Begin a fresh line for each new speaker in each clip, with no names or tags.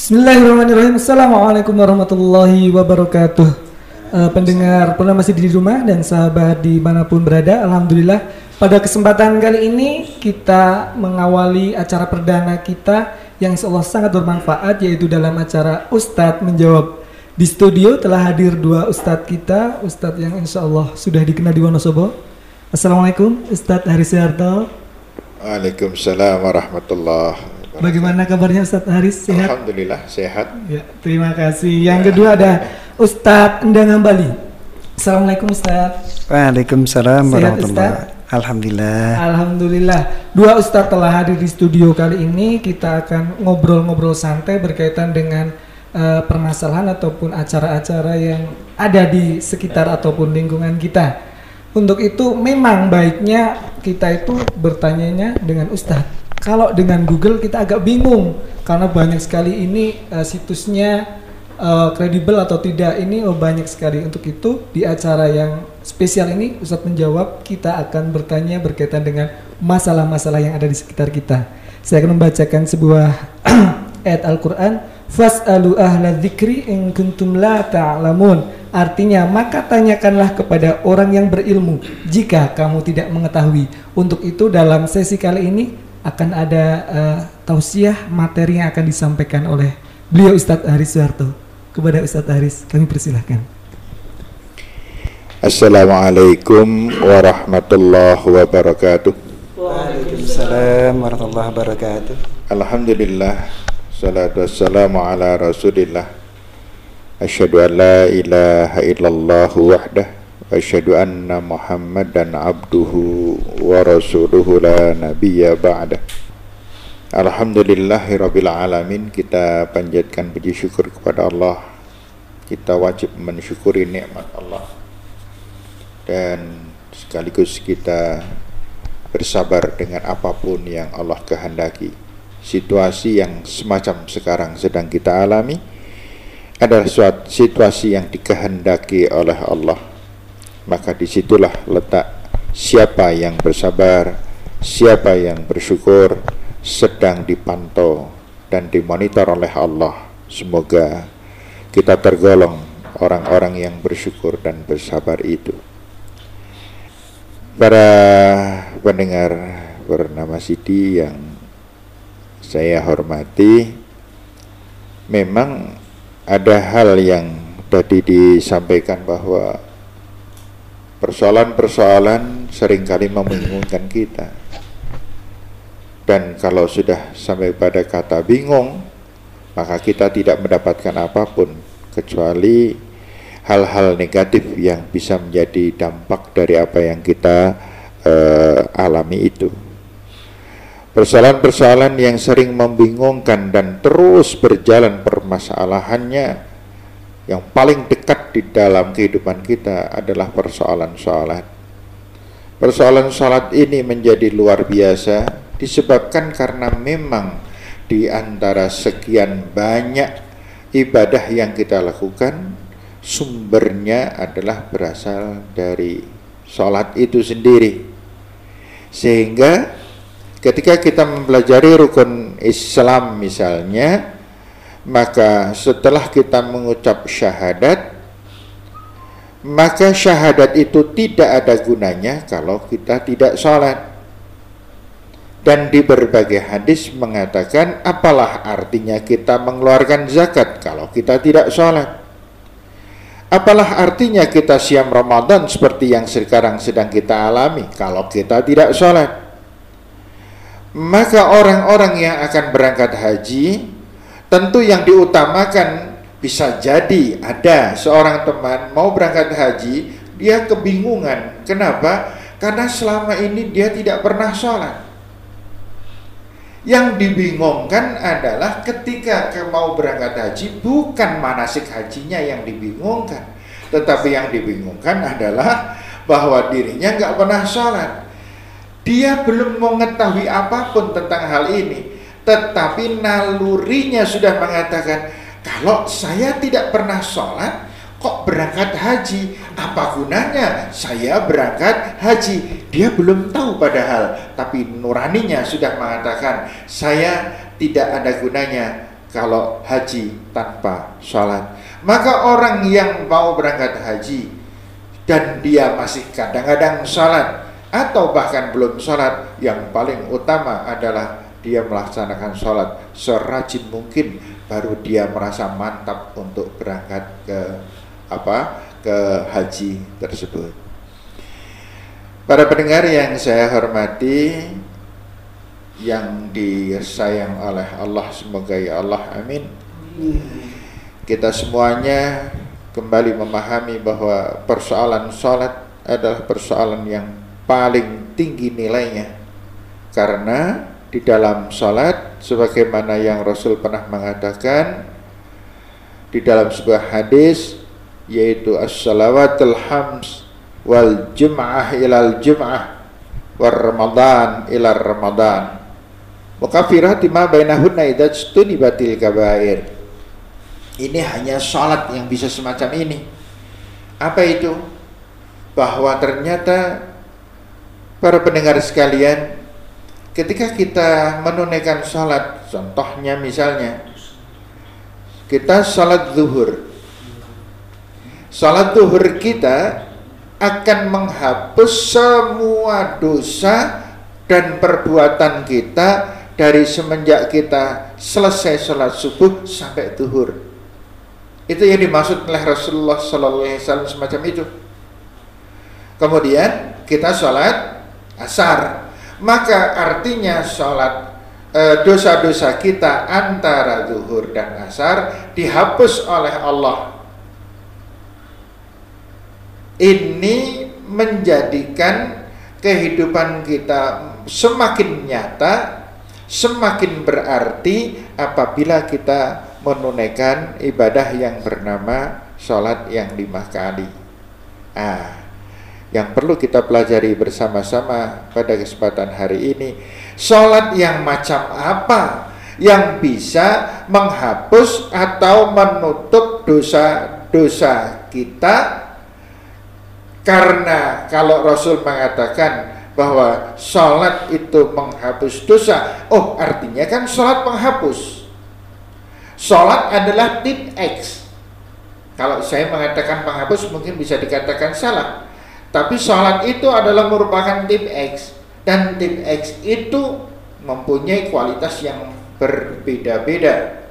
Bismillahirrahmanirrahim. Assalamualaikum warahmatullahi wabarakatuh. Uh, pendengar pernah masih di rumah dan sahabat di mana pun berada, alhamdulillah pada kesempatan kali ini kita mengawali acara perdana kita yang insya Allah sangat bermanfaat yaitu dalam acara Ustadz menjawab. Di studio telah hadir dua Ustadz kita, Ustadz yang insya Allah sudah dikenal di Wonosobo. Assalamualaikum Ustadz Haris Yarto.
Waalaikumsalam warahmatullahi
Bagaimana kabarnya Ustadz Haris? Sehat?
Alhamdulillah sehat.
Ya, terima kasih. Yang kedua ada Ustadz Endang Ambali. Assalamualaikum Ustadz.
Waalaikumsalam
Sehat,
warahmatullahi
Ustaz?
Alhamdulillah.
Alhamdulillah. Dua Ustadz telah hadir di studio kali ini. Kita akan ngobrol-ngobrol santai berkaitan dengan eh, permasalahan ataupun acara-acara yang ada di sekitar ataupun lingkungan kita. Untuk itu memang baiknya kita itu bertanyanya dengan Ustadz. Kalau dengan Google kita agak bingung karena banyak sekali ini eh, situsnya eh, kredibel atau tidak ini oh, banyak sekali. Untuk itu di acara yang spesial ini Ustadz menjawab kita akan bertanya berkaitan dengan masalah-masalah yang ada di sekitar kita. Saya akan membacakan sebuah ayat Al-Quran. Fas'alu ahla dzikri in kuntum la ta'lamun. Artinya maka tanyakanlah kepada orang yang berilmu jika kamu tidak mengetahui. Untuk itu dalam sesi kali ini akan ada eh, tausiah materi yang akan disampaikan oleh beliau Ustadz Haris Suharto kepada Ustadz Haris kami persilahkan
Assalamualaikum warahmatullahi wabarakatuh.
Waalaikumsalam warahmatullahi wabarakatuh.
Alhamdulillah salatu wassalamu ala Rasulillah. Asyhadu an la ilaha illallah wahdah anna Muhammadan abduhu wa rasuluhu la nabiyya ba'dah. Alhamdulillahi rabbil alamin kita panjatkan puji syukur kepada Allah. Kita wajib mensyukuri nikmat Allah dan sekaligus kita bersabar dengan apa pun yang Allah kehendaki. Situasi yang semacam sekarang sedang kita alami adalah suatu situasi yang dikehendaki oleh Allah. Maka di situlah letak siapa yang bersabar, siapa yang bersyukur sedang dipantau dan dimonitor oleh Allah. Semoga kita tergolong orang-orang yang bersyukur dan bersabar itu. Para pendengar bernama Siti yang saya hormati, memang ada hal yang tadi disampaikan bahwa persoalan-persoalan sering kali membingungkan kita. Dan kalau sudah sampai pada kata bingung, maka kita tidak mendapatkan apa pun kecuali hal-hal negatif yang bisa menjadi dampak dari apa yang kita uh, alami itu. Persoalan-persoalan yang sering membingungkan dan terus berjalan permasalahannya yang paling dekat di dalam kehidupan kita adalah persoalan sholat. Persoalan sholat ini menjadi luar biasa disebabkan karena memang di antara sekian banyak ibadah yang kita lakukan sumbernya adalah berasal dari sholat itu sendiri sehingga ketika kita mempelajari rukun Islam misalnya maka setelah kita mengucap syahadat maka syahadat itu tidak ada gunanya kalau kita tidak sholat dan di berbagai hadis mengatakan apalah artinya kita mengeluarkan zakat kalau kita tidak sholat Apalah artinya kita siam Ramadan seperti yang sekarang sedang kita alami kalau kita tidak sholat? Maka orang-orang yang akan berangkat haji tentu yang diutamakan bisa jadi ada seorang teman mau berangkat haji dia kebingungan. Kenapa? Karena selama ini dia tidak pernah sholat. Yang dibingungkan adalah ketika mau berangkat haji bukan manasik hajinya yang dibingungkan, tetapi yang dibingungkan adalah bahwa dirinya nggak pernah sholat. Dia belum mengetahui apa pun tentang hal ini, tetapi nalurinya sudah mengatakan kalau saya tidak pernah sholat, kok berangkat haji? Apa gunanya saya berangkat haji? Dia belum tahu padahal, tapi nuraninya sudah mengatakan saya tidak ada gunanya kalau haji tanpa sholat. Maka orang yang mau berangkat haji dan dia masih kadang-kadang sholat atau bahkan belum sholat, yang paling utama adalah dia melaksanakan sholat serajin mungkin baru dia merasa mantap untuk berangkat ke apa ke haji tersebut. Para pendengar yang saya hormati, yang disayang oleh Allah semoga ya Allah amin kita semuanya kembali memahami bahwa persoalan sholat adalah persoalan yang paling tinggi nilainya karena di dalam sholat sebagaimana yang Rasul pernah mengatakan di dalam sebuah hadis yaitu as-salawatul hams wal jum'ah ilal jum'ah war ramadan ila ramadan Mukafirati ma bainahunna idza batil kabair. Ini hanya sholat yang bisa semacam ini. Apa itu? Bahwa ternyata para pendengar sekalian, ketika kita menunaikan sholat, contohnya misalnya, kita sholat zuhur. Sholat zuhur kita akan menghapus semua dosa dan perbuatan kita dari semenjak kita selesai sholat subuh sampai duhur. Itu yang dimaksud oleh Rasulullah Sallallahu Alaihi Wasallam semacam itu. Kemudian kita sholat asar, maka artinya sholat e, dosa-dosa kita antara duhur dan asar dihapus oleh Allah. Ini menjadikan kehidupan kita semakin nyata semakin berarti apabila kita menunaikan ibadah yang bernama sholat yang lima kali. Ah, yang perlu kita pelajari bersama-sama pada kesempatan hari ini, sholat yang macam apa yang bisa menghapus atau menutup dosa-dosa kita karena kalau Rasul mengatakan bahwa sholat itu menghapus dosa. Oh, artinya kan sholat menghapus. Sholat adalah tip X. Kalau saya mengatakan penghapus mungkin bisa dikatakan salah. Tapi sholat itu adalah merupakan tip X. Dan tip X itu mempunyai kualitas yang berbeda-beda.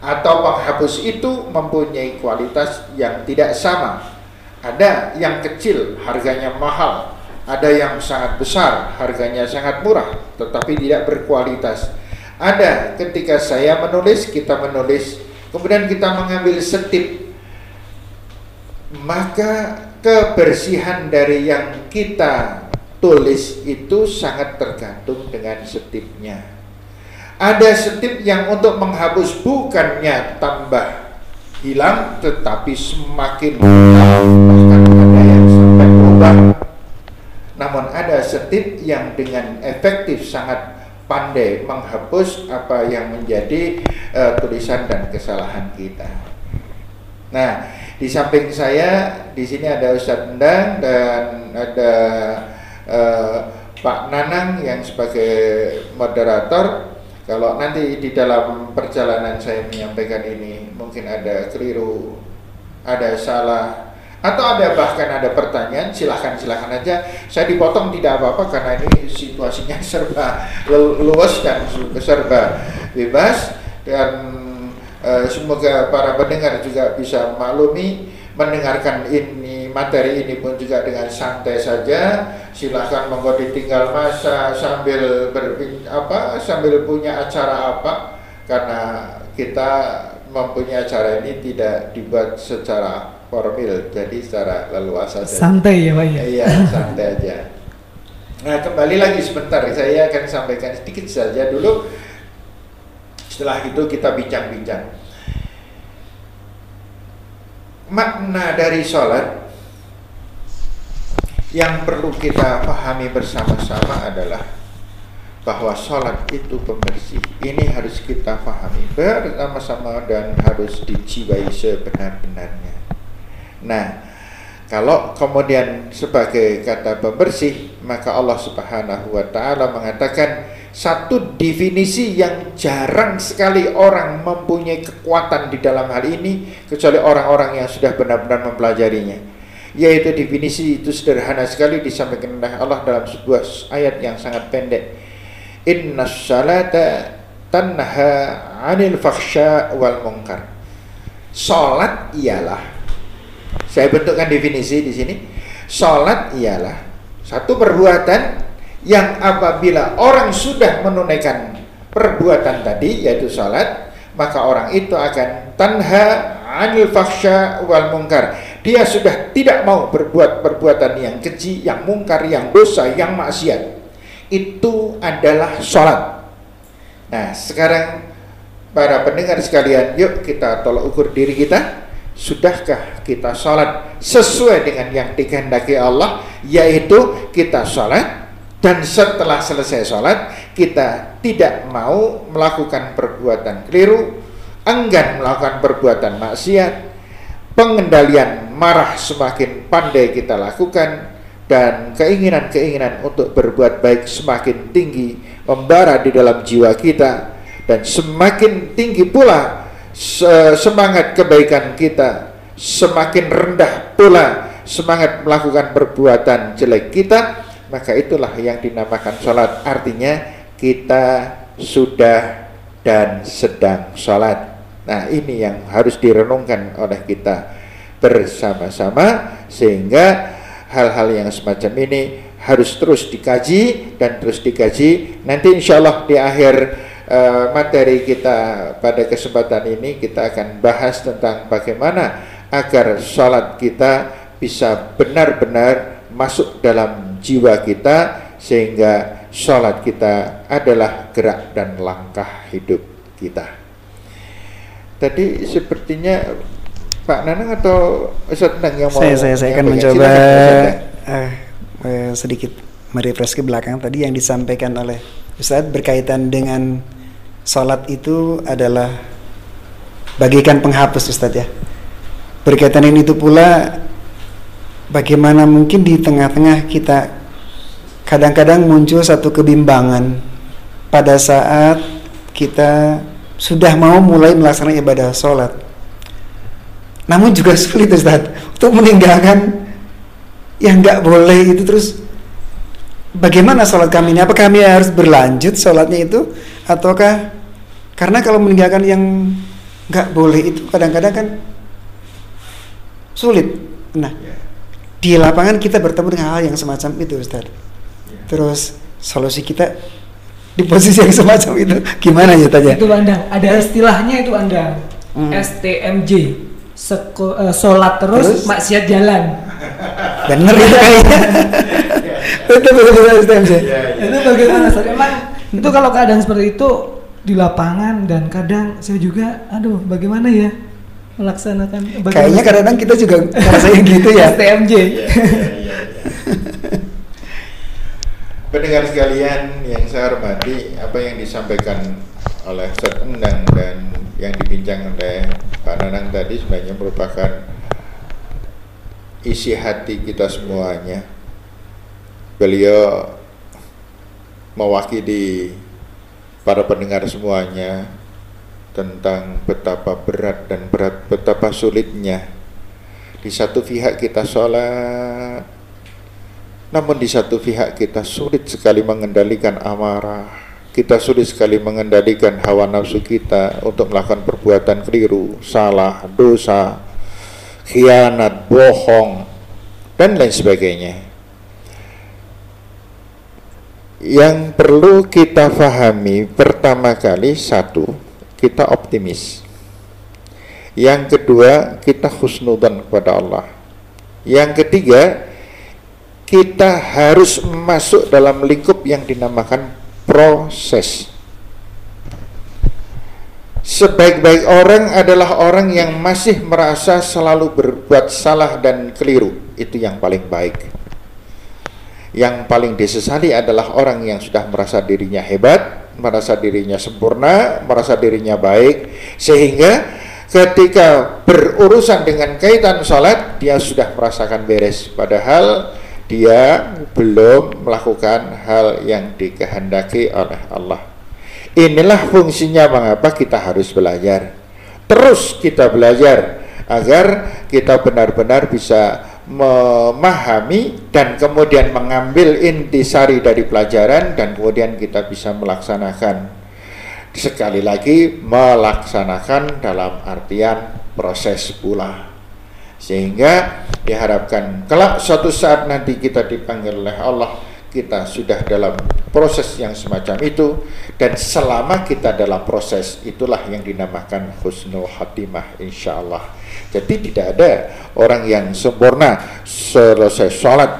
Atau penghapus itu mempunyai kualitas yang tidak sama. Ada yang kecil, harganya mahal ada yang sangat besar, harganya sangat murah, tetapi tidak berkualitas. Ada ketika saya menulis, kita menulis, kemudian kita mengambil setip, maka kebersihan dari yang kita tulis itu sangat tergantung dengan setipnya. Ada setip yang untuk menghapus bukannya tambah hilang, tetapi semakin bahkan ada yang sampai berubah namun ada setip yang dengan efektif sangat pandai menghapus apa yang menjadi uh, tulisan dan kesalahan kita. Nah, di samping saya di sini ada Ustadz Endang dan ada uh, Pak Nanang yang sebagai moderator. Kalau nanti di dalam perjalanan saya menyampaikan ini mungkin ada keliru, ada salah, atau ada bahkan ada pertanyaan silahkan silahkan aja saya dipotong tidak apa-apa karena ini situasinya serba luas dan serba bebas dan uh, semoga para pendengar juga bisa maklumi mendengarkan ini materi ini pun juga dengan santai saja. Silahkan monggo ditinggal masa sambil berpin apa sambil punya acara apa. Karena kita mempunyai acara ini tidak dibuat secara formil jadi secara leluasa saja.
santai ya pak ya?
Iya santai aja. Nah kembali lagi sebentar. Saya akan sampaikan sedikit saja dulu setelah itu kita bincang-bincang makna dari sholat yang perlu kita pahami bersama-sama adalah bahwa sholat itu pembersih. Ini harus kita pahami bersama-sama dan harus dijiwai sebenar-benarnya. Nah, kalau kemudian sebagai kata pembersih, maka Allah Subhanahu wa taala mengatakan satu definisi yang jarang sekali orang mempunyai kekuatan di dalam hal ini kecuali orang-orang yang sudah benar-benar mempelajarinya. Yaitu definisi itu sederhana sekali disampaikan oleh Allah dalam sebuah ayat yang sangat pendek. Inna salata tanha anil fakhsha wal munkar. Salat ialah saya bentukkan definisi di sini. Salat ialah satu perbuatan yang apabila orang sudah menunaikan perbuatan tadi yaitu salat maka orang itu akan tanha anil faksha wal mungkar dia sudah tidak mau berbuat perbuatan yang keji yang mungkar yang dosa yang maksiat. Itu adalah salat. Nah sekarang para pendengar sekalian yuk kita tolak ukur diri kita. Sudahkah kita salat sesuai dengan yang dikehendaki Allah yaitu kita salat dan setelah selesai sholat kita tidak mau melakukan perbuatan keliru enggan melakukan perbuatan maksiat pengendalian marah semakin pandai kita lakukan dan keinginan-keinginan untuk berbuat baik semakin tinggi membara di dalam jiwa kita dan semakin tinggi pula semangat kebaikan kita semakin rendah pula semangat melakukan perbuatan jelek kita maka itulah yang dinamakan sholat. Artinya kita sudah dan sedang sholat. Nah ini yang harus direnungkan oleh kita bersama-sama sehingga hal-hal yang semacam ini harus terus dikaji dan terus dikaji. Nanti insya Allah di akhir uh, materi kita pada kesempatan ini kita akan bahas tentang bagaimana agar sholat kita bisa benar-benar masuk dalam jiwa kita sehingga sholat kita adalah gerak dan langkah hidup kita. Tadi sepertinya Pak Nanang atau Ustaz Nang yang mau
saya saya, saya akan mencoba uh, uh, sedikit merefresh ke belakang tadi yang disampaikan oleh Ustaz berkaitan dengan sholat itu adalah bagikan penghapus Ustaz ya. Berkaitan ini itu pula bagaimana mungkin di tengah-tengah kita kadang-kadang muncul satu kebimbangan pada saat kita sudah mau mulai melaksanakan ibadah sholat. Namun juga sulit Ustaz untuk meninggalkan yang nggak boleh itu. Terus bagaimana sholat kami ini? Apakah kami harus berlanjut sholatnya itu? Ataukah karena kalau meninggalkan yang nggak boleh itu kadang-kadang kan sulit. Nah di lapangan kita bertemu dengan hal yang semacam itu Ustaz. Terus solusi kita di posisi yang semacam itu gimana ya tanya
itu anda ada istilahnya itu anda hmm. STMJ Seko, uh, sholat terus, terus? maksiat jalan.
Bener itu kayaknya. Itu betul STMJ
itu bagaimana Ustaz? Emang itu kalau keadaan seperti itu di lapangan dan kadang saya juga aduh bagaimana ya melaksanakan
kayaknya kadang-kadang kita juga ngerasain gitu ya.
TMJ
pendengar sekalian yang saya hormati apa yang disampaikan oleh Ustaz Endang dan yang dibincang oleh Pak Nanang tadi sebenarnya merupakan isi hati kita semuanya. Beliau mewakili para pendengar semuanya tentang betapa berat dan berat betapa sulitnya. Di satu pihak kita sholat namun di satu pihak kita sulit sekali mengendalikan amarah. Kita sulit sekali mengendalikan hawa nafsu kita untuk melakukan perbuatan keliru salah, dosa khianat, bohong dan lain sebagainya. Yang perlu kita fahami pertama kali satu kita optimis. Yang kedua, kita husnudan kepada Allah. Yang ketiga, kita harus masuk dalam lingkup yang dinamakan proses. Sebaik-baik orang adalah orang yang masih merasa selalu berbuat salah dan keliru. Itu yang paling baik. Yang paling disesali adalah orang yang sudah merasa dirinya hebat, merasa dirinya sempurna, merasa dirinya baik, sehingga ketika berurusan dengan kaitan sholat, dia sudah merasakan beres. Padahal dia belum melakukan hal yang dikehendaki oleh Allah. Inilah fungsinya mengapa kita harus belajar. Terus kita belajar agar kita benar-benar bisa memahami dan kemudian mengambil intisari dari pelajaran dan kemudian kita bisa melaksanakan. Sekali lagi melaksanakan dalam artian proses pula. Sehingga diharapkan kelak suatu saat nanti kita dipanggil oleh Allah kita sudah dalam proses yang semacam itu dan selama kita dalam proses itulah yang dinamakan husnul khatimah insya Allah jadi tidak ada orang yang sempurna selesai sholat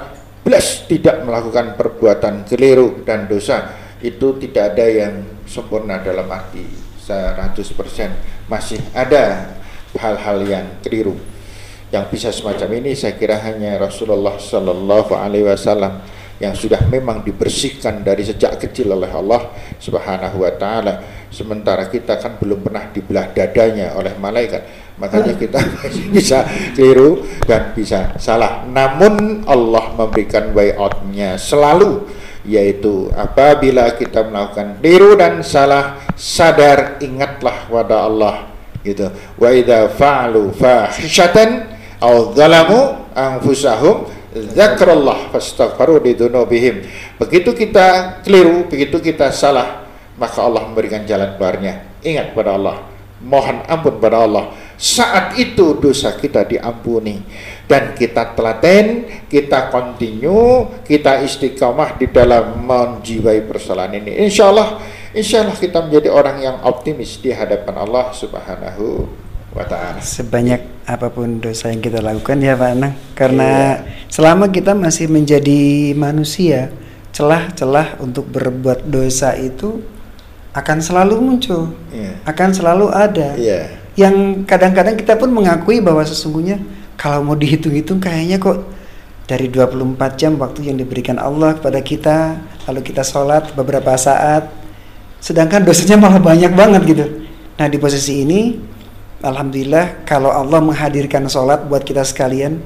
plus tidak melakukan perbuatan keliru dan dosa. Itu tidak ada yang sempurna dalam arti 100% masih ada hal-hal yang keliru. Yang bisa semacam ini saya kira hanya Rasulullah Sallallahu Alaihi Wasallam yang sudah memang dibersihkan dari sejak kecil oleh Allah Subhanahu Wa Taala. Sementara kita kan belum pernah dibelah dadanya oleh malaikat, makanya kita bisa keliru dan bisa salah. Namun Allah memberikan way outnya selalu yaitu apabila kita melakukan keliru dan salah sadar ingatlah pada Allah gitu wa idza fa'alu fahishatan au zalamu anfusahum zakrallah fastaghfaru lidunubihim. Begitu kita keliru begitu kita salah maka Allah memberikan jalan keluarnya. Ingat pada Allah. Mohon ampun pada Allah. Saat itu dosa kita diampuni. Dan kita telaten, kita continue, kita istiqamah di dalam menjiwai persoalan ini. Insya Allah, insya Allah kita menjadi orang yang optimis di hadapan Allah Subhanahu wa ta'ala
sebanyak apa pun dosa yang kita lakukan ya Pak Anang karena iya. selama kita masih menjadi manusia celah-celah untuk berbuat dosa itu akan selalu muncul iya. akan selalu ada iya. yang kadang-kadang kita pun mengakui bahwa sesungguhnya kalau mau dihitung-hitung kayaknya kok dari 24 jam waktu yang diberikan Allah kepada kita lalu kita sholat beberapa saat sedangkan dosanya malah banyak banget gitu nah di posisi ini Alhamdulillah kalau Allah menghadirkan sholat buat kita sekalian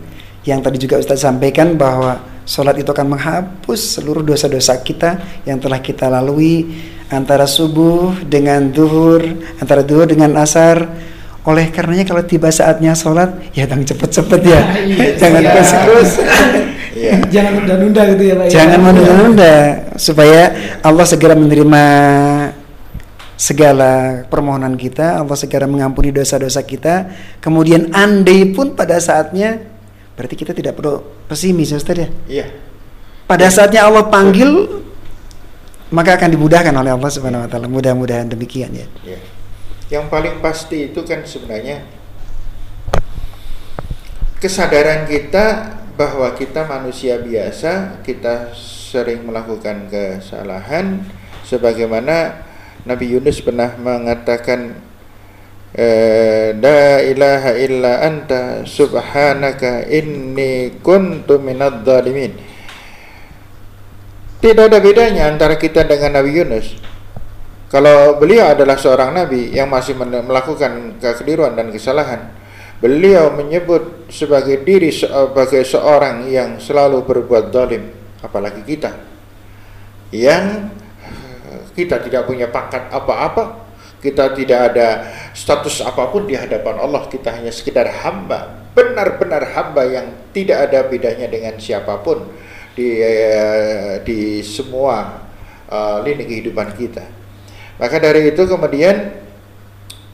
yang tadi juga Ustaz sampaikan bahwa sholat itu akan menghapus seluruh dosa-dosa kita yang telah kita lalui antara subuh dengan duhur, antara duhur dengan asar. Oleh karenanya kalau tiba saatnya sholat, ya jangan cepet-cepet ya, iya, jangan iya. terus-terus.
Iya. Jangan nunda-nunda gitu ya Pak.
Ya. Jangan menunda-nunda supaya Allah segera menerima segala permohonan kita, Allah segera mengampuni dosa-dosa kita. Kemudian andai pun pada saatnya, berarti kita tidak perlu pesimis, Ustaz ya?
Iya.
Pada saatnya Allah panggil, maka akan dimudahkan oleh Allah Subhanahu Wa Taala. Mudah-mudahan demikian ya. Iya.
Yang paling pasti itu kan sebenarnya kesadaran kita bahwa kita manusia biasa, kita sering melakukan kesalahan, sebagaimana Nabi Yunus pernah mengatakan eh, La ilaha illa anta subhanaka inni kuntu minad zalimin Tidak ada bedanya antara kita dengan Nabi Yunus. Kalau beliau adalah seorang Nabi yang masih melakukan kekeliruan dan kesalahan Beliau menyebut sebagai diri sebagai seorang yang selalu berbuat zalim Apalagi kita. Yang kita tidak punya pangkat apa-apa, kita tidak ada status apa pun di hadapan Allah, kita hanya sekedar hamba, benar-benar hamba yang tidak ada bedanya dengan siapa pun di uh, di semua uh, lini kehidupan kita. Maka dari itu kemudian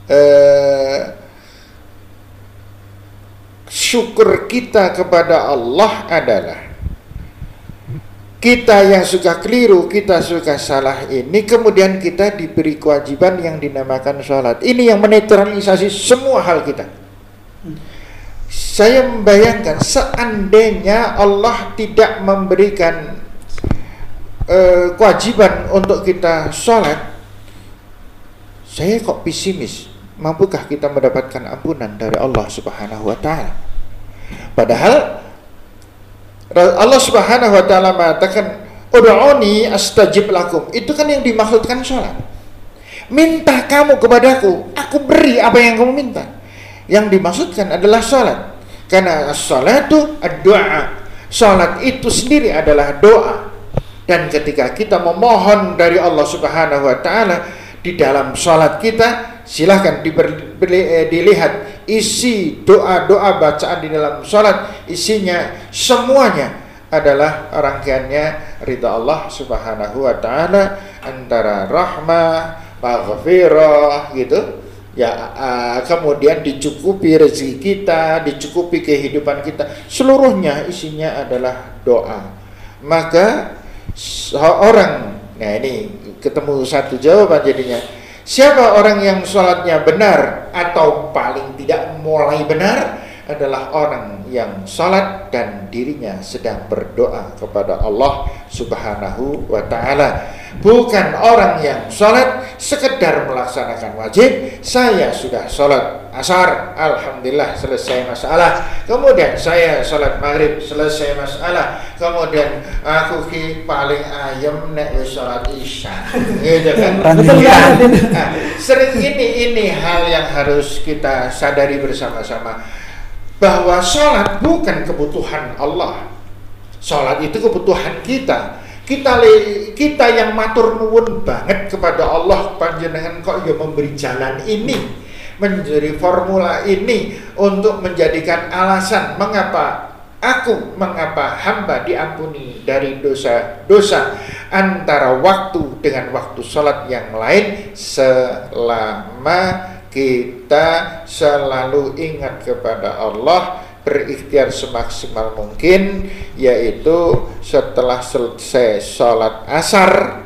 uh, syukur kita kepada Allah adalah kita yang suka keliru, kita suka salah ini, kemudian kita diberi kewajiban yang dinamakan sholat. Ini yang menetralisasi semua hal kita. Saya membayangkan seandainya Allah tidak memberikan uh, kewajiban untuk kita sholat, saya kok pesimis. Mampukah kita mendapatkan ampunan dari Allah Subhanahu wa Ta'ala? Padahal Allah Subhanahu wa taala mengatakan, "Ud'uni astajib lakum." Itu kan yang dimaksudkan sholat. Minta kamu kepadaku, aku beri apa yang kamu minta. Yang dimaksudkan adalah sholat. Karena sholat itu doa. Sholat itu sendiri adalah doa. Dan ketika kita memohon dari Allah Subhanahu wa taala di dalam sholat kita, silahkan eh, dilihat isi doa-doa bacaan di dalam sholat, isinya semuanya adalah rangkaiannya ridha Allah Subhanahu wa taala antara rahmah, maghfirah gitu. Ya, kemudian dicukupi rezeki kita, dicukupi kehidupan kita. Seluruhnya isinya adalah doa. Maka seorang nah ini ketemu satu jawaban jadinya. Siapa orang yang sholatnya benar atau paling tidak mulai benar? adalah orang yang salat dan dirinya sedang berdoa kepada Allah Subhanahu wa taala. Bukan orang yang salat sekedar melaksanakan wajib, saya sudah salat asar, alhamdulillah selesai masalah. Kemudian saya salat maghrib, selesai masalah. Kemudian aku ki paling ayam nek salat isya. Gitu kan? Nah, sering ini ini hal yang harus kita sadari bersama-sama bahwa sholat bukan kebutuhan Allah. Sholat itu kebutuhan kita. Kita kita yang matur nuwun banget kepada Allah panjenengan kok ya memberi jalan ini menjadi formula ini untuk menjadikan alasan mengapa aku mengapa hamba diampuni dari dosa-dosa antara waktu dengan waktu sholat yang lain selama kita selalu ingat kepada Allah berikhtiar semaksimal mungkin yaitu setelah selesai sholat asar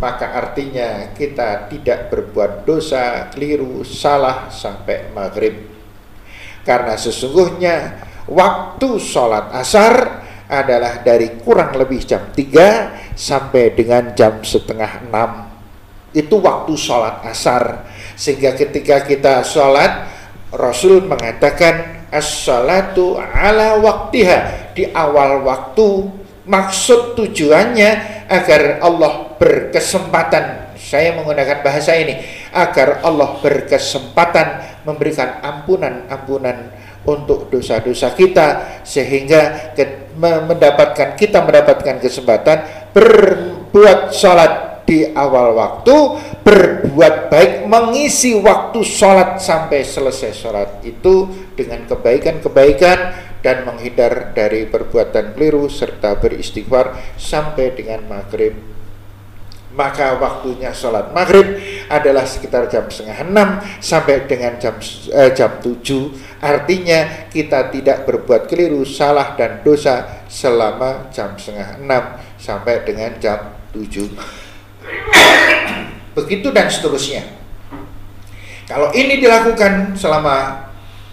maka artinya kita tidak berbuat dosa, keliru, salah sampai maghrib. Karena sesungguhnya waktu sholat asar adalah dari kurang lebih jam 3 sampai dengan jam setengah 6 itu waktu sholat asar. Sehingga ketika kita sholat, Rasul mengatakan as-salatu ala waktiha. Di awal waktu maksud tujuannya agar Allah berkesempatan. Saya menggunakan bahasa ini. Agar Allah berkesempatan memberikan ampunan-ampunan untuk dosa-dosa kita sehingga mendapatkan kita mendapatkan kesempatan berbuat sholat di awal waktu berbuat baik mengisi waktu sholat sampai selesai sholat itu dengan kebaikan-kebaikan dan menghindar dari perbuatan keliru serta beristighfar sampai dengan maghrib. Maka waktunya sholat maghrib adalah sekitar jam setengah enam sampai dengan jam eh, jam tujuh. Artinya kita tidak berbuat keliru salah dan dosa selama jam setengah enam sampai dengan jam tujuh Begitu dan seterusnya. Kalau ini dilakukan selama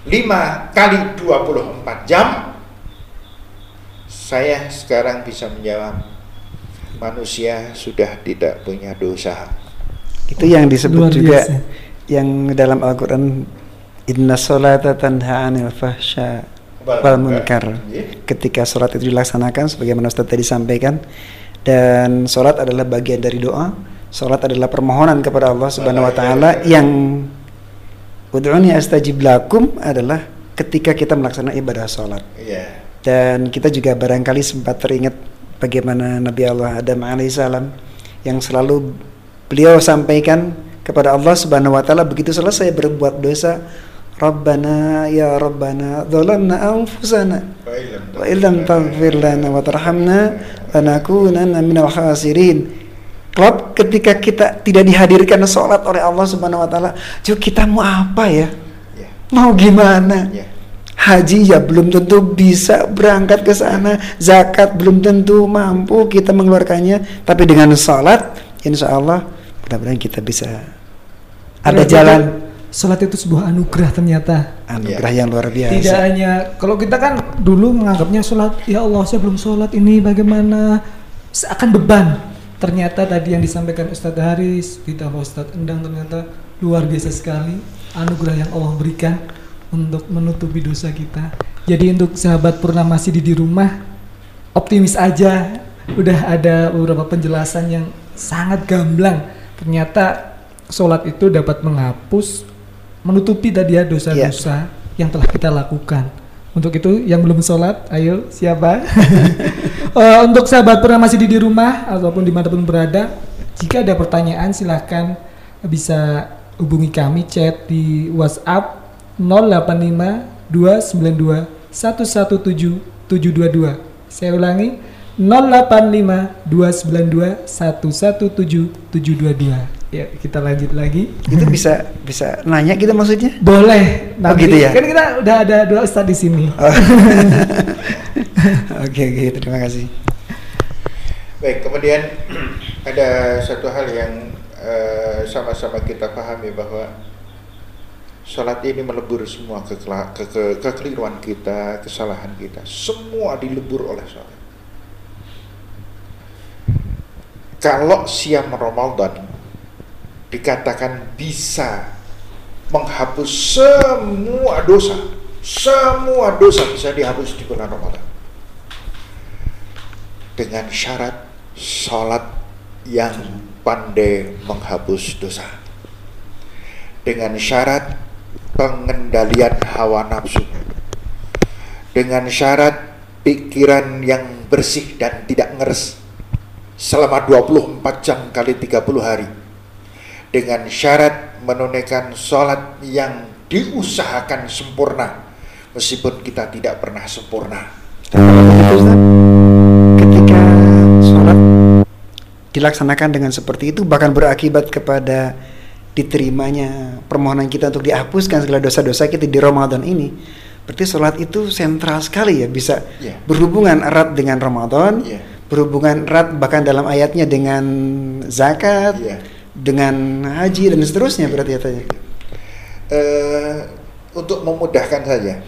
5 kali 24 jam, saya sekarang bisa menjawab manusia sudah tidak punya dosa.
Itu yang disebut juga yang dalam Al-Qur'an inna salata tanha 'anil fahsya wal munkar. Iya. Ketika sholat itu dilaksanakan sebagaimana Ustaz tadi sampaikan dan sholat adalah bagian dari doa Salat adalah permohonan kepada Allah Subhanahu wa taala yang ud'uni astajib lakum adalah ketika kita melaksanakan ibadah salat. Yeah. Dan kita juga barangkali sempat teringat bagaimana Nabi Allah Adam alaihissalam yang selalu beliau sampaikan kepada Allah Subhanahu wa taala begitu selesai berbuat dosa Rabbana ya Rabbana dzalamna anfusana wa illam taghfir lana wa tarhamna lanakunanna minal khasirin Klub ketika kita tidak dihadirkan sholat oleh Allah Subhanahu Wa Taala, kita mau apa ya? Yeah. Mau gimana? Yeah. Haji ya belum tentu bisa berangkat ke sana, zakat belum tentu mampu kita mengeluarkannya, tapi dengan sholat, insya Allah mudah-mudahan kita bisa ada jalan.
Sholat itu sebuah anugerah ternyata.
Anugerah yeah. yang luar biasa.
Tidak hanya kalau kita kan dulu menganggapnya sholat, ya Allah saya belum sholat ini bagaimana? Seakan beban ternyata tadi yang disampaikan Ustadz Haris ditambah Ustadz Endang ternyata luar biasa sekali anugerah yang Allah berikan untuk menutupi dosa kita jadi untuk sahabat Purnamasi di di rumah optimis aja udah ada beberapa penjelasan yang sangat gamblang ternyata sholat itu dapat menghapus menutupi tadi ya dosa-dosa yeah. yang telah kita lakukan Untuk itu yang belum sholat, ayo siapa? uh, untuk sahabat pernah masih di, di rumah ataupun di mana pun berada, jika ada pertanyaan silahkan bisa hubungi kami chat di WhatsApp 085 292 117 722. Saya ulangi 085 292 117 722. Ya, kita lanjut lagi.
Itu bisa bisa nanya kita maksudnya?
Boleh.
Oh, gitu ya?
Kan kita udah ada dua ustadz di sini.
Oh. Oke, oke, terima kasih.
Baik, kemudian ada satu hal yang eh, sama-sama kita pahami bahwa sholat ini melebur semua ke, ke, ke, kekeliruan kita, kesalahan kita. Semua dilebur oleh sholat. Kalau siam Ramadan dikatakan bisa menghapus semua dosa. Semua dosa bisa dihapus di bulan Ramadan. Dengan syarat sholat yang pandai menghapus dosa. Dengan syarat pengendalian hawa nafsu. Dengan syarat pikiran yang bersih dan tidak ngeres selama 24 jam kali 30 hari dengan syarat menunaikan sholat yang diusahakan sempurna meskipun kita tidak pernah sempurna.
ketika sholat dilaksanakan dengan seperti itu bahkan berakibat kepada diterimanya permohonan kita untuk dihapuskan segala dosa-dosa kita di Ramadan ini. Berarti sholat itu sentral sekali ya bisa yeah. berhubungan erat dengan Ramadan, yeah. berhubungan erat bahkan dalam ayatnya dengan zakat. Yeah dengan haji dan seterusnya berarti ya.
Uh, untuk memudahkan saja,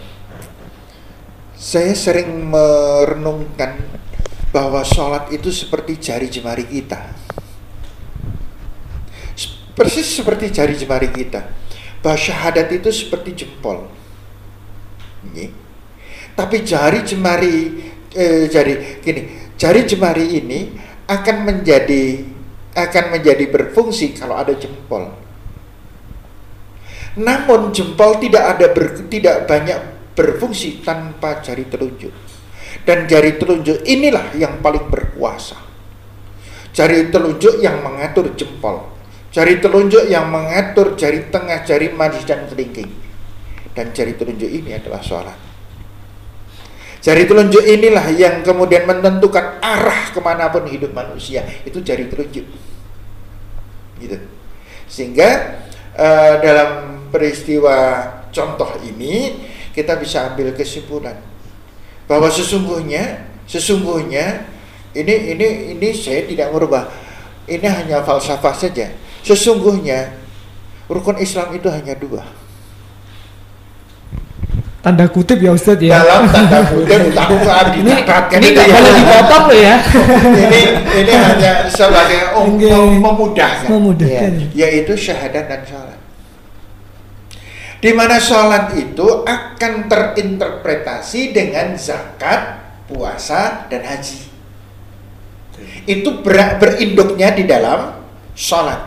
saya sering merenungkan bahwa sholat itu seperti jari jemari kita, persis seperti jari jemari kita. Bahwa syahadat itu seperti jempol. Ini. Tapi jari jemari, eh, jari gini, jari jemari ini akan menjadi akan menjadi berfungsi kalau ada jempol. Namun jempol tidak ada ber, tidak banyak berfungsi tanpa jari telunjuk. Dan jari telunjuk inilah yang paling berkuasa. Jari telunjuk yang mengatur jempol. Jari telunjuk yang mengatur jari tengah, jari manis dan kelingking. Dan jari telunjuk ini adalah sholat. Jari telunjuk inilah yang kemudian menentukan arah ke mana pun hidup manusia. Itu jari telunjuk. Gitu. Sehingga uh, dalam peristiwa contoh ini kita bisa ambil kesimpulan bahwa sesungguhnya sesungguhnya ini ini ini saya tidak merubah ini hanya falsafah saja sesungguhnya rukun Islam itu hanya dua
tanda kutip ya Ustadz ya.
Dalam tanda kutip tanpa
ini ini nggak boleh dipotong loh ya.
Ini ini hanya sebagai um, memudahkan.
memudahkan.
Ya, yaitu syahadat dan sholat. Di mana sholat itu akan terinterpretasi dengan zakat puasa dan haji. Itu ber, berinduknya di dalam sholat.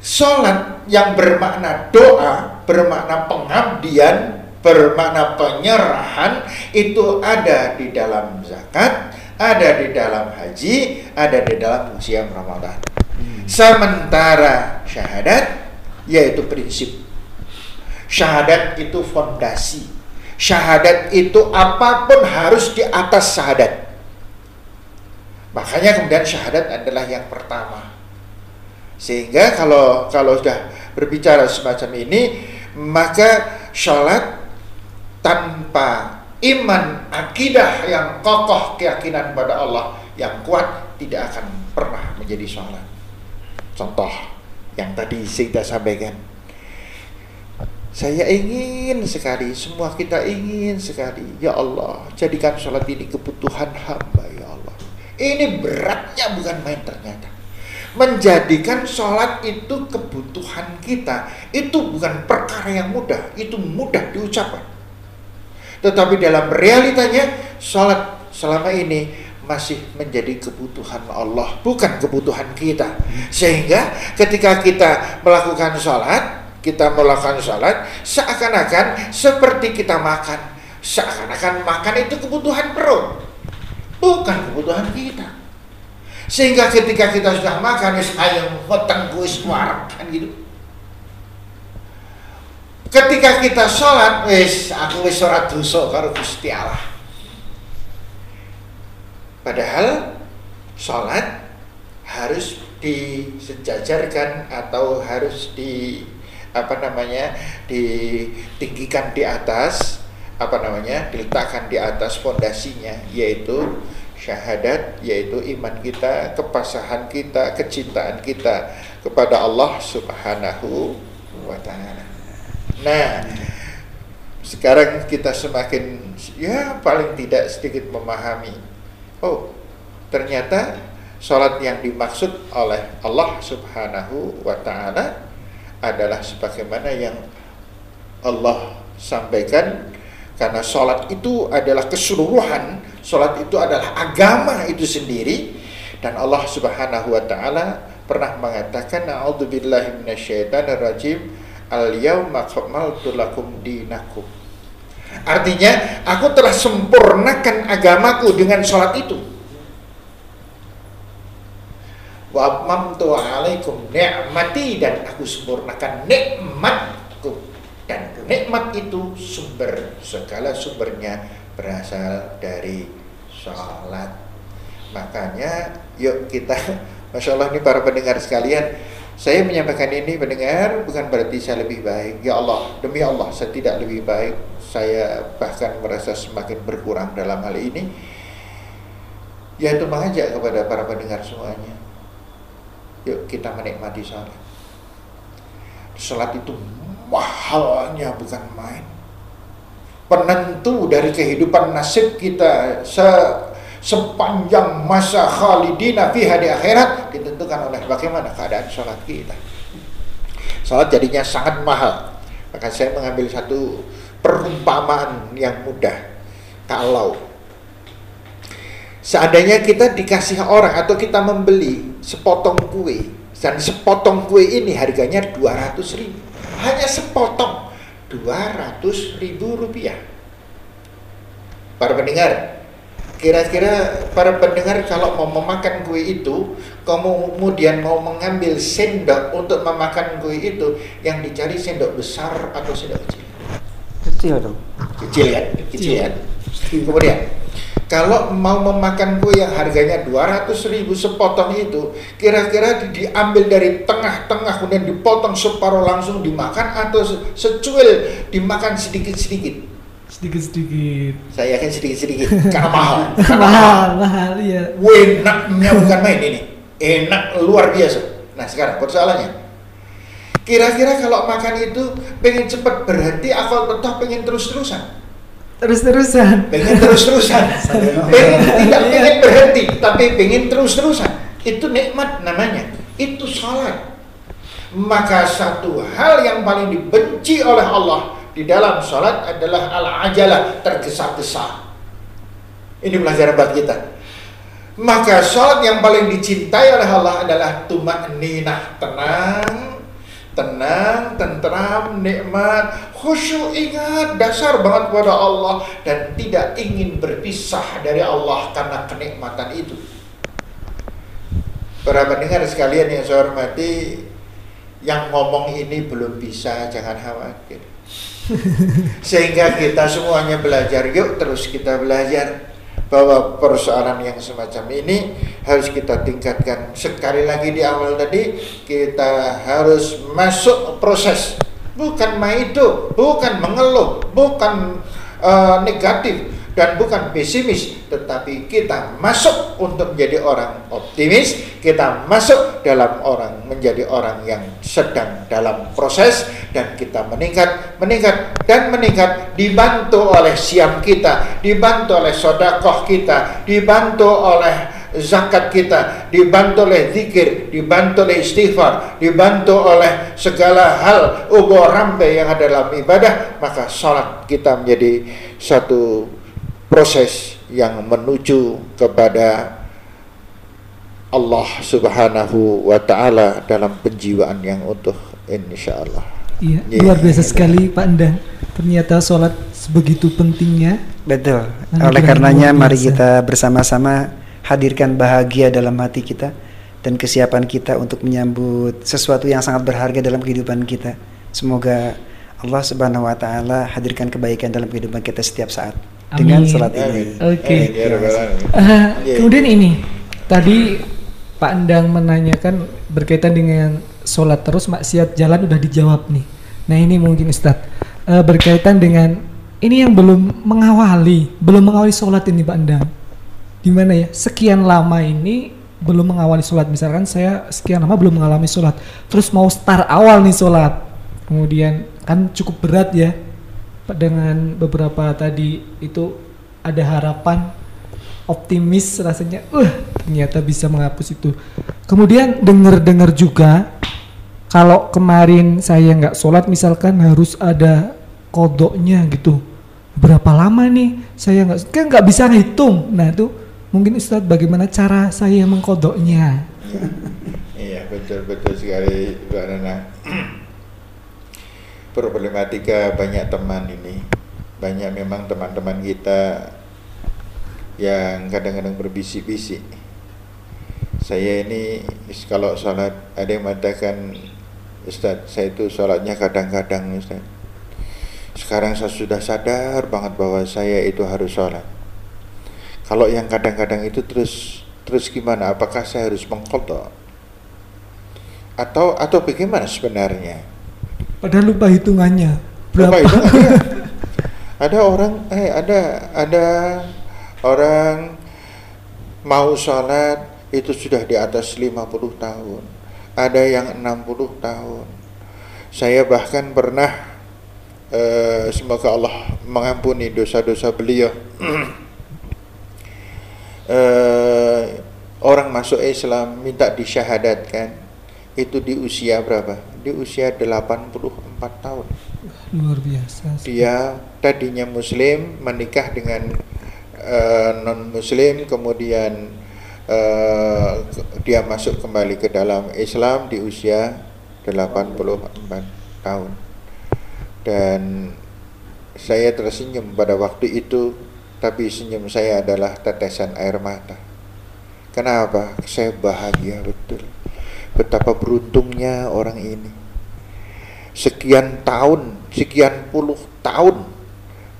Sholat yang bermakna doa, bermakna pengabdian, bermakna penyerahan itu ada di dalam zakat, ada di dalam haji, ada di dalam siam Ramadan. Hmm. Sementara syahadat yaitu prinsip. Syahadat itu fondasi. Syahadat itu apa pun harus di atas syahadat. Makanya kemudian syahadat adalah yang pertama sehingga kalau kalau sudah berbicara semacam ini, maka sholat tanpa iman akidah yang kokoh keyakinan pada Allah yang kuat tidak akan pernah menjadi sholat. Contoh yang tadi saya sampaikan. Saya ingin sekali, semua kita ingin sekali. Ya Allah, jadikan sholat ini kebutuhan hamba ya Allah. Ini beratnya bukan main ternyata menjadikan sholat itu kebutuhan kita. Itu bukan perkara yang mudah itu mudah diucapkan. Tetapi dalam realitanya sholat selama ini masih menjadi kebutuhan Allah bukan kebutuhan kita. Sehingga ketika kita melakukan sholat kita melakukan sholat seakan-akan seperti kita makan. Seakan-akan makan itu kebutuhan perut, bukan kebutuhan kita. Sehingga ketika kita sudah makan, wis ayam hoteng kuis warak kan gitu. Ketika kita sholat, wis aku wis sholat dosa karo Gusti Allah. Padahal sholat harus disejajarkan atau harus di apa namanya ditinggikan di atas apa namanya diletakkan di atas fondasinya yaitu syahadat yaitu iman kita kepasahan kita kecintaan kita kepada Allah Subhanahu wa taala. Nah, sekarang kita semakin ya paling tidak sedikit memahami oh ternyata sholat yang dimaksud oleh Allah Subhanahu wa taala adalah sebagaimana yang Allah sampaikan karena sholat itu adalah keseluruhan sholat itu adalah agama itu sendiri. Dan Allah subhanahu wa ta'ala pernah mengatakan na'udzubillahi minasyaitanirrajim al yawma akmaltu lakum dinakum. Artinya aku telah sempurnakan agamaku dengan sholat itu. Wa amamtu alaikum ni'mati dan aku sempurnakan nikmatku dan nikmat itu sumber segala sumbernya berasal dari sholat. Makanya yuk kita Masya Allah ini para pendengar sekalian saya menyampaikan ini pendengar bukan berarti saya lebih baik. Ya Allah demi Allah saya tidak lebih baik. Saya bahkan merasa semakin berkurang dalam hal ini. Yaitu mengajak kepada para pendengar semuanya. Yuk kita menikmati sholat. Sholat itu mahalnya bukan main. Penentu dari kehidupan nasib kita se sepanjang masa khalidina fiha di akhirat ditentukan oleh bagaimana keadaan sholat kita. Sholat jadinya sangat mahal. Maka saya mengambil satu perumpamaan yang mudah. Kalau Seandainya kita dikasih orang atau kita membeli sepotong kue dan sepotong kue ini harganya 200 ribu hanya sepotong. 200 ribu rupiah. Para pendengar kira-kira para pendengar kalau mau memakan kue itu kemudian mau mengambil sendok untuk memakan kue itu yang dicari sendok besar atau sendok kecil?
Kecil dong
kecil kan? Kecil. kan? Kemudian kalau mau memakan kue yang harganya 200 ribu sepotong itu, kira-kira diambil dari tengah-tengah kemudian dipotong separuh langsung dimakan atau secuil dimakan sedikit-sedikit?
Sedikit-sedikit.
Saya yakin sedikit-sedikit karena mahal.
Karena mahal, mahal, iya.
Enaknya bukan main ini. Enak luar biasa. Nah sekarang persoalannya, kira-kira kalau makan itu pengen cepat berhenti atau tetap pengen terus-terusan?
Terus-terusan.
Pengen terus-terusan. Pengen tidak iya. pengen berhenti tapi pengen terus-terusan. Itu nikmat namanya. Itu salat. Maka satu hal yang paling dibenci oleh Allah di dalam salat adalah al-ajalah tergesa-gesa. Ini pelajaran buat kita. Maka salat yang paling dicintai oleh Allah adalah tumak ninah tenang tenang, tentram, nikmat, khusyuk ingat dasar banget kepada Allah dan tidak ingin berpisah dari Allah karena kenikmatan itu. Para pendengar sekalian yang saya hormati, yang ngomong ini belum bisa, jangan khawatir. Sehingga kita semuanya belajar, yuk terus kita belajar bahwa persoalan yang semacam ini harus kita tingkatkan. Sekali lagi di awal tadi kita harus masuk proses. Bukan maido bukan mengeluh bukan uh, negatif dan bukan pesimis tetapi kita masuk untuk menjadi orang optimis kita masuk dalam orang menjadi orang yang sedang dalam proses dan kita meningkat meningkat dan meningkat. Dibantu oleh siam kita dibantu oleh sodakoh kita dibantu oleh zakat kita, dibantu oleh zikir, dibantu oleh istighfar, dibantu oleh segala hal ubo rampe yang ada dalam ibadah, maka sholat kita menjadi satu proses yang menuju kepada Allah Subhanahu wa taala dalam penjiwaan yang utuh insyaallah.
Iya, yeah, luar biasa yeah. sekali Pak Endang. Ternyata sholat sebegitu pentingnya.
Betul.
Anugerah
Oleh karenanya mari kita bersama-sama hadirkan bahagia dalam hati kita dan kesiapan kita untuk menyambut sesuatu yang sangat berharga dalam kehidupan kita. Semoga Allah Subhanahu wa taala hadirkan kebaikan dalam kehidupan kita setiap saat
Amin.
salat
Amin.
ini.
Oke.
Amin, ya Rabbal Alamin.
Eh,
Iya.
kemudian ini tadi Pak Endang menanyakan berkaitan dengan sholat terus maksiat jalan udah dijawab nih. Nah ini mungkin Ustadz Eh, berkaitan dengan ini yang belum mengawali, belum mengawali sholat ini Pak Endang. Gimana ya? Sekian lama ini belum mengawali sholat. Misalkan saya sekian lama belum mengalami sholat, terus mau start awal nih sholat. Kemudian kan cukup berat ya dengan beberapa tadi itu ada harapan optimis rasanya uh ternyata bisa menghapus itu. Kemudian dengar-dengar juga kalau kemarin saya nggak sholat misalkan harus ada kodoknya gitu. Berapa lama nih? Saya nggak kan nggak bisa ngitung. Nah itu mungkin Ustadz bagaimana cara saya mengkodoknya?
Iya betul betul sekali. Problematika banyak teman ini, banyak memang teman-teman kita yang kadang-kadang berbisik-bisik. Saya ini kalau sholat ada yang mengatakan Ustadz saya itu sholatnya kadang-kadang Ustadz. Sekarang saya sudah sadar banget bahwa saya itu harus sholat. Kalau yang kadang-kadang itu terus terus gimana? Apakah saya harus mengkodok? Atau atau bagaimana sebenarnya?
Padahal lupa hitungannya
Lupa
berapa
itu ada, ada orang eh ada ada orang mau sholat itu sudah di atas 50 tahun. Ada yang 60 tahun. Saya bahkan pernah eh, semoga Allah mengampuni dosa-dosa beliau. eh, orang masuk Islam minta disyahadatkan itu di usia berapa? Di usia 84 tahun.
luar biasa
Dia tadinya muslim menikah dengan non muslim kemudian eh, dia masuk kembali ke dalam Islam di usia 84 tahun. Dan saya tersenyum pada waktu itu tapi senyum saya adalah tetesan air mata. Kenapa? Saya bahagia betul. Betapa beruntungnya orang ini. Sekian tahun, sekian puluh tahun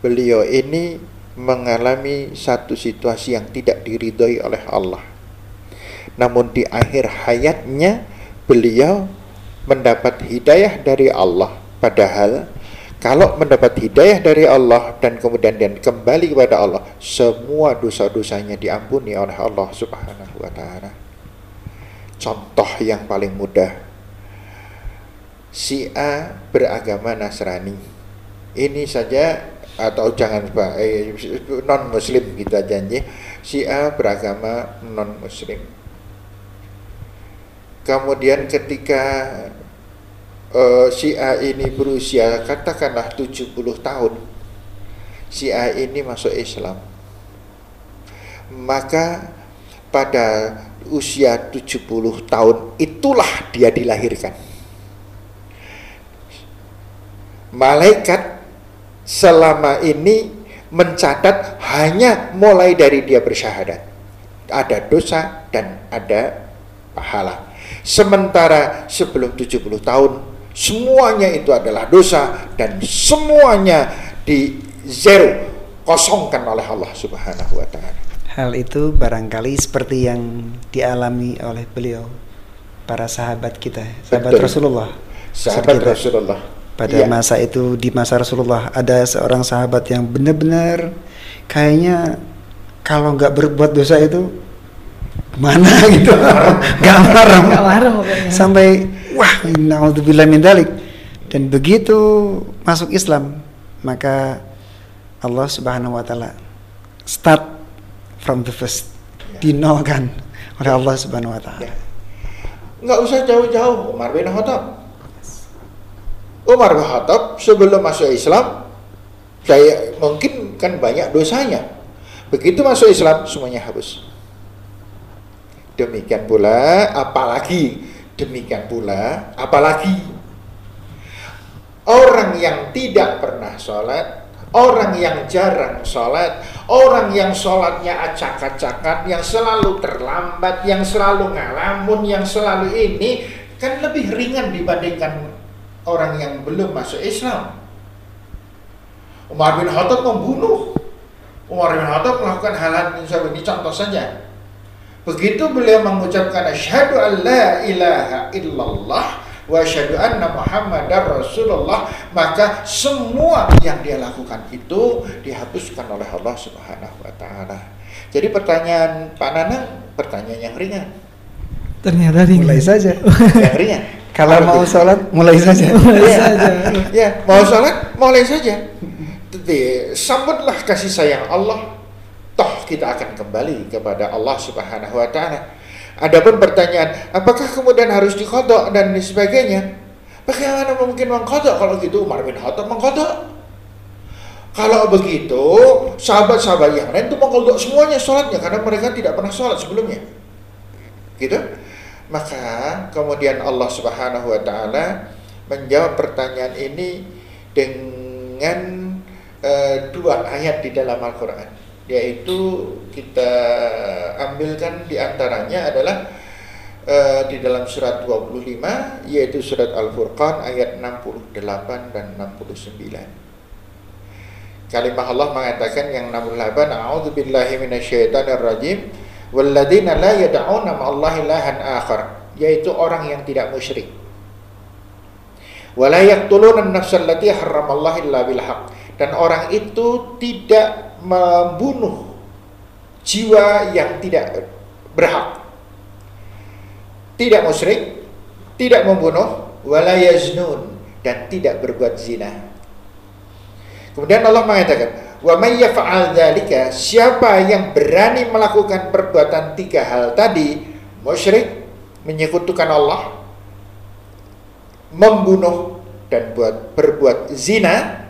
beliau ini mengalami satu situasi yang tidak diridhoi oleh Allah. Namun di akhir hayatnya beliau mendapat hidayah dari Allah. Padahal kalau mendapat hidayah dari Allah dan kemudian dia kembali kepada Allah, semua dosa-dosanya diampuni oleh Allah Subhanahu wa taala. Contoh yang paling mudah. Si A beragama Nasrani. Ini saja atau jangan eh, non muslim kita janji. Si A beragama non muslim. Kemudian ketika eh, si A ini berusia katakanlah 70 tahun. Si A ini masuk Islam. Maka pada usia 70 tahun itulah dia dilahirkan. Malaikat selama ini mencatat hanya mulai dari dia bersyahadat. Ada dosa dan ada pahala. Sementara sebelum 70 tahun semuanya itu adalah dosa dan semuanya di zero kosongkan oleh Allah Subhanahu wa taala.
Hal itu barangkali seperti yang dialami oleh beliau para sahabat kita, sahabat
Betul.
Rasulullah.
Sahabat
Kita.
Rasulullah.
Pada
Iya.
masa itu di masa Rasulullah ada seorang sahabat yang benar-benar kayaknya kalau nggak berbuat dosa itu mana gitu, nggak marah,
Nggak marah
sampai wah naudzubillah min dalik. Dan begitu masuk Islam maka Allah Subhanahu Wa Taala start from the first dinolkan oleh Allah Subhanahu Wa Taala.
Ya. Nggak usah jauh-jauh Umar bin Khattab. Umar bin Khattab sebelum masuk Islam saya mungkin kan banyak dosanya. Begitu masuk Islam semuanya habis. Demikian pula apalagi demikian pula apalagi orang yang tidak pernah sholat, orang yang jarang sholat, orang yang sholatnya acak-acakan, yang selalu terlambat, yang selalu ngalamun, yang selalu ini, kan lebih ringan dibandingkan orang yang belum masuk Islam. Umar bin Khattab membunuh. Umar bin Khattab melakukan hal-hal ini contoh saja. Begitu beliau mengucapkan asyhadu an la ilaha illallah wa asyhadu anna muhammadar rasulullah maka semua yang dia lakukan itu dihapuskan oleh Allah Subhanahu wa taala. Jadi pertanyaan Pak Nanang pertanyaan yang ringan.
Ternyata ringan.
Mulai saja.
Yang ringan.
Kalau mau sholat, mulai saja.
Mulai
ya,
saja.
ya, mau sholat, mulai saja. Jadi, sambutlah kasih sayang Allah. Toh kita akan kembali kepada Allah Subhanahu wa taala. Adapun pertanyaan, apakah kemudian harus dikodok dan sebagainya? Bagaimana mungkin mengkodok kalau gitu Umar bin Khattab mengkodok? Kalau begitu, sahabat-sahabat yang lain itu mengkodok semuanya sholatnya karena mereka tidak pernah sholat sebelumnya. Gitu? Maka kemudian Allah Subhanahu wa taala menjawab pertanyaan ini dengan uh, dua ayat di dalam Al-Qur'an yaitu kita ambilkan di antaranya adalah uh, di dalam surat 25 yaitu surat Al-Furqan ayat 68 dan 69. Kalimah Allah mengatakan yang 68 A'udzubillahi minasyaitonir rajim Walladzina la yad'una ma'allahi ilahan akhar, yaitu orang yang tidak musyrik. Wala yaqtuluna an-nafsa allati harramallahu illa. Dan orang itu tidak membunuh jiwa yang tidak berhak. Tidak musyrik, tidak membunuh, wala yaznun dan tidak berbuat zina. Kemudian Allah mengatakan, Wa may yaf'al dzalika, siapa yang berani melakukan perbuatan tiga hal tadi, musyrik, menyekutukan Allah, membunuh dan buat berbuat zina.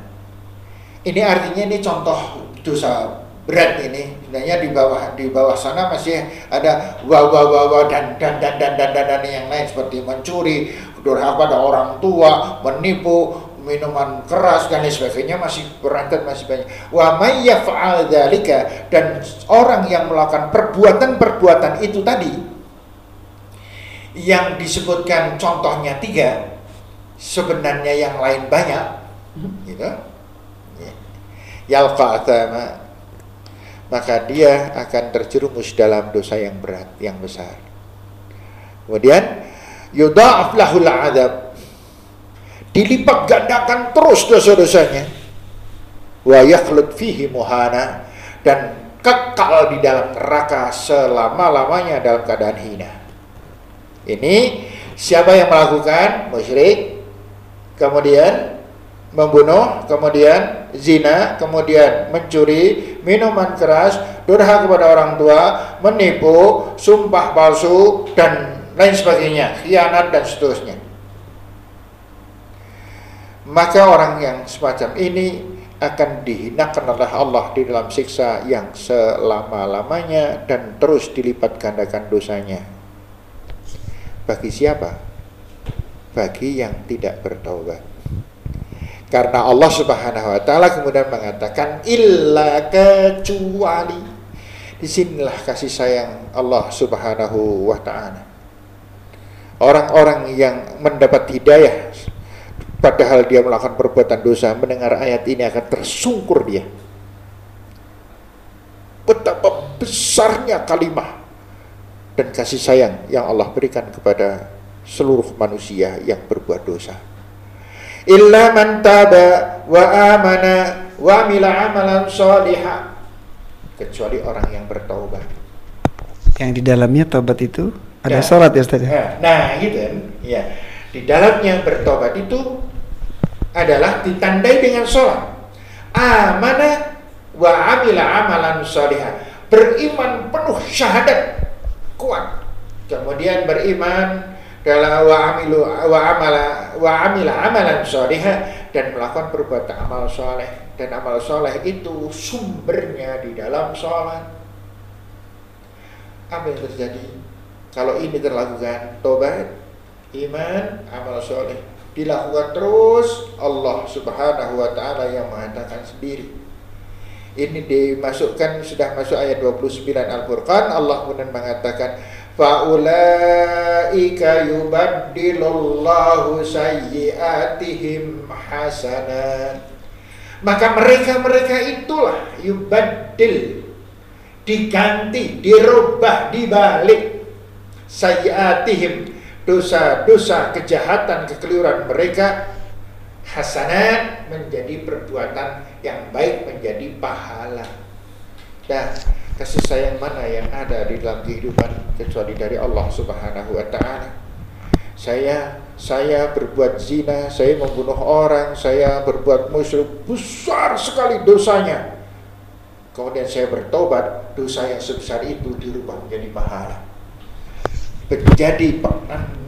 Ini artinya ini contoh dosa berat ini. Sebenarnya di bawah di bawah sana masih ada wa wa wa wa dan dan dan dan dan dan, dan yang lain seperti mencuri, durhaka pada orang tua, menipu, minuman keras dan lain sebagainya masih berantet masih banyak. Wa may yaf'al dzalika dan orang yang melakukan perbuatan-perbuatan itu tadi yang disebutkan contohnya tiga sebenarnya yang lain banyak gitu. Yalqa maka dia akan terjerumus dalam dosa yang berat yang besar. Kemudian yudha'af lahul adab. Dilipat gandakan terus dosa-dosanya. Wa yakhlud fihi muhana. Dan kekal di dalam neraka selama-lamanya dalam keadaan hina. Ini siapa yang melakukan? Musyrik, kemudian membunuh, kemudian zina, kemudian mencuri, minuman keras, durhaka kepada orang tua, menipu, sumpah palsu dan lain sebagainya, khianat dan seterusnya maka orang yang semacam ini akan dihinakan oleh Allah di dalam siksa yang selama-lamanya dan terus dilipat gandakan dosanya. Bagi siapa? Bagi yang tidak bertaubat. Karena Allah Subhanahu wa taala kemudian mengatakan illa kecuali. Di sinilah kasih sayang Allah Subhanahu wa taala. Orang-orang yang mendapat hidayah padahal dia melakukan perbuatan dosa mendengar ayat ini akan tersungkur dia. Betapa besarnya kalimah dan kasih sayang yang Allah berikan kepada seluruh manusia yang berbuat dosa illa man taba wa amana wa amila amalan salihah kecuali orang yang bertaubat
Yang di dalamnya taubat itu ada
Ya.
sholat ya Ustaz ya?
Nah, nah gitu kan. Ya. Di dalamnya bertobat itu adalah ditandai dengan sholat. Amana wa amila amalan sholihah. Beriman penuh syahadat kuat. Kemudian beriman dalam wa amila amalan sholihah dan melakukan perbuatan amal soleh dan amal soleh itu sumbernya di dalam sholat apa yang terjadi? Kalau ini terlakukan tobat iman amal soleh dilakukan terus Allah Subhanahu wa taala yang mengatakan sendiri. Ini dimasukkan sudah masuk ayat 29 Al-Furqan Allah kemudian mengatakan faulaika yubaddilullahu sayyiatihim hasanat maka mereka-mereka itulah yubaddil diganti, dirubah, dibalik sayyiatihim dosa-dosa kejahatan kekeliruan mereka hasanat menjadi perbuatan yang baik menjadi pahala. Dan kasih sayang mana yang ada di dalam kehidupan kecuali dari Allah Subhanahu wa taala saya saya berbuat zina, saya membunuh orang, saya berbuat musyrik besar sekali dosanya. Kemudian saya bertobat, dosa yang sebesar itu dirubah menjadi pahala menjadi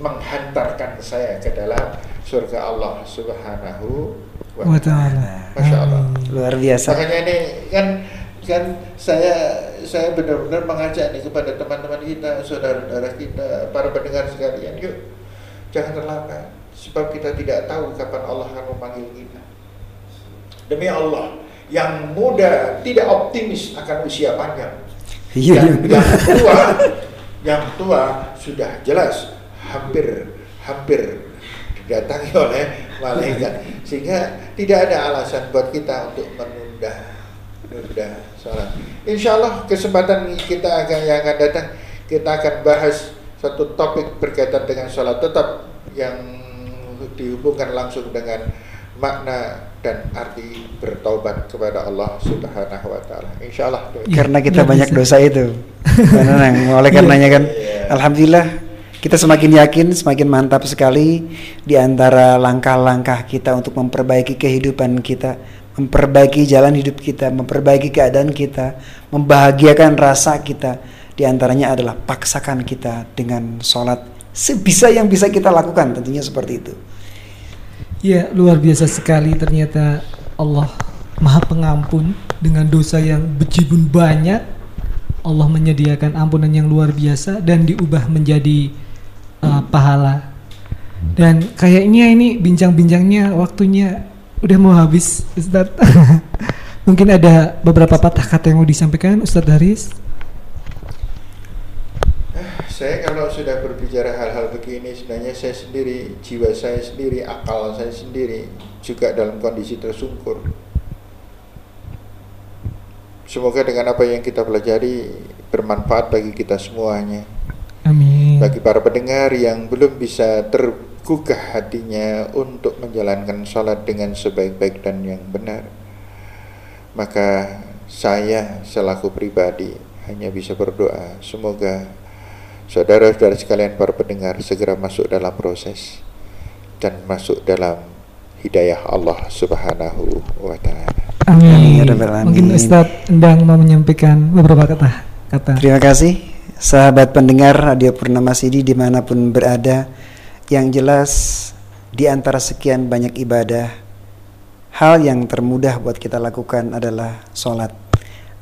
menghantarkan saya ke dalam surga Allah Subhanahu wa taala. Masya Allah.
Luar biasa.
Makanya ini kan kan saya saya benar-benar mengajak nih kepada teman-teman kita, saudara-saudara kita, para pendengar sekalian, yuk jangan terlambat sebab kita tidak tahu kapan Allah akan memanggil kita. Demi Allah, yang muda tidak optimis akan usia panjang.
Iya,
yang, yang tua yang tua sudah jelas hampir hampir didatangi oleh malaikat sehingga tidak ada alasan buat kita untuk menunda menunda sholat. Insya Allah kesempatan kita akan yang akan datang kita akan bahas satu topik berkaitan dengan sholat tetap yang dihubungkan langsung dengan makna dan arti bertaubat kepada Allah Subhanahu wa taala. Insyaallah.
Karena kita banyak dosa itu. Karena oleh karenanya kan yeah. alhamdulillah kita semakin yakin, semakin mantap sekali di antara langkah-langkah kita untuk memperbaiki kehidupan kita, memperbaiki jalan hidup kita, memperbaiki keadaan kita, membahagiakan rasa kita. Di antaranya adalah paksakan kita dengan sholat sebisa yang bisa kita lakukan tentunya seperti itu.
Ya, luar biasa sekali ternyata Allah Maha Pengampun dengan dosa yang bejibun banyak. Allah menyediakan ampunan yang luar biasa dan diubah menjadi uh, pahala. Dan kayaknya ini bincang-bincangnya waktunya udah mau habis, Ustadz. Mungkin ada beberapa patah kata yang mau disampaikan, Ustadz Haris?
Saya kalau sudah berbicara hal-hal begini sebenarnya saya sendiri jiwa saya sendiri akal saya sendiri juga dalam kondisi tersungkur. Semoga dengan apa yang kita pelajari bermanfaat bagi kita semuanya.
Amin.
Bagi para pendengar yang belum bisa tergugah hatinya untuk menjalankan sholat dengan sebaik-baik dan yang benar maka saya selaku pribadi hanya bisa berdoa semoga Saudara-saudara sekalian para pendengar segera masuk dalam proses dan masuk dalam hidayah Allah Subhanahu wa taala.
Amin. Mungkin Ustaz Endang mau menyampaikan beberapa kata. kata.
Terima kasih sahabat pendengar Radio Purnama Sidi di mana pun berada. Yang jelas di antara sekian banyak ibadah, hal yang termudah buat kita lakukan adalah sholat.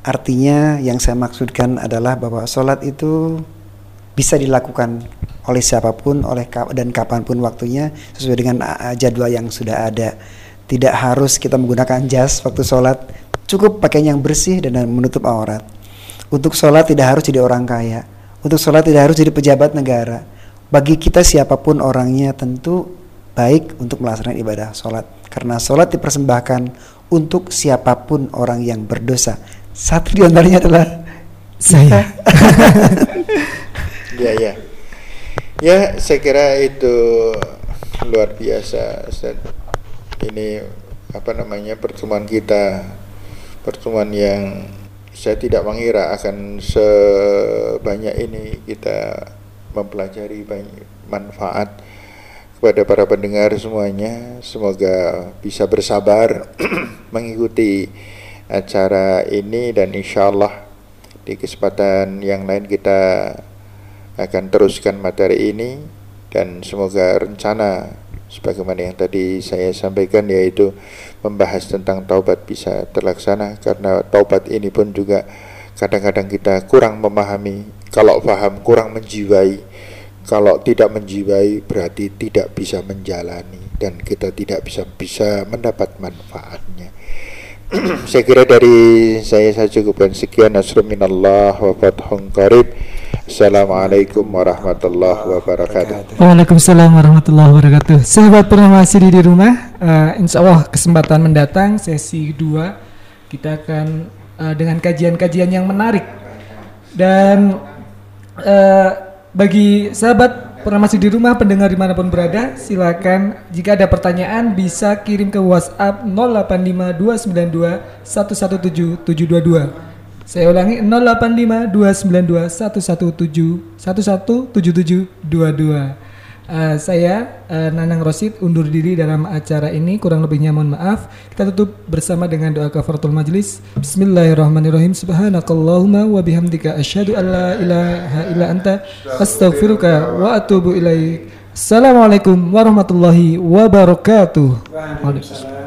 Artinya yang saya maksudkan adalah bahwa sholat itu bisa dilakukan oleh siapa pun oleh dan kapan pun waktunya sesuai dengan jadwal yang sudah ada. Tidak harus kita menggunakan jas waktu sholat cukup pakai yang bersih dan menutup aurat. Untuk sholat tidak harus jadi orang kaya. Untuk sholat tidak harus jadi pejabat negara bagi kita siapa pun orangnya tentu baik untuk melaksanakan ibadah sholat karena sholat dipersembahkan untuk siapa pun orang yang berdosa satu di antaranya adalah saya
Ya ya. Ya saya kira itu luar biasa Ustaz. Ini apa namanya pertemuan kita pertemuan yang saya tidak mengira akan sebanyak ini kita mempelajari banyak manfaat kepada para pendengar semuanya. Semoga bisa bersabar mengikuti acara ini dan insya Allah di kesempatan yang lain kita akan teruskan materi ini dan semoga rencana sebagaimana yang tadi saya sampaikan yaitu membahas tentang taubat bisa terlaksana karena taubat ini pun juga kadang-kadang kita kurang memahami kalau paham kurang menjiwai kalau tidak menjiwai berarti tidak bisa menjalani dan kita tidak bisa bisa mendapat manfaatnya. saya kira dari saya saya cukupkan sekian minallah wa fathun qarib. Assalamualaikum warahmatullahi wabarakatuh.
Waalaikumsalam warahmatullahi wabarakatuh. Sahabat pernah masih di rumah, uh, insya Allah kesempatan mendatang sesi 2 kita akan uh, dengan kajian-kajian yang menarik. Dan uh, bagi sahabat pernah masih di rumah pendengar di mana pun berada silakan jika ada pertanyaan bisa kirim ke WhatsApp 085292117722 saya ulangi 085292117722 Uh, saya uh, Nanang Rosid undur diri dalam acara ini kurang lebihnya mohon maaf. Kita tutup bersama dengan doa kafaratul majlis. Bismillahirrahmanirrahim. Subhanakallahumma wa bihamdika asyhadu an la ilaha illa anta astaghfiruka wa atubu ilaik. Assalamualaikum warahmatullahi wabarakatuh. Waalaikumsalam.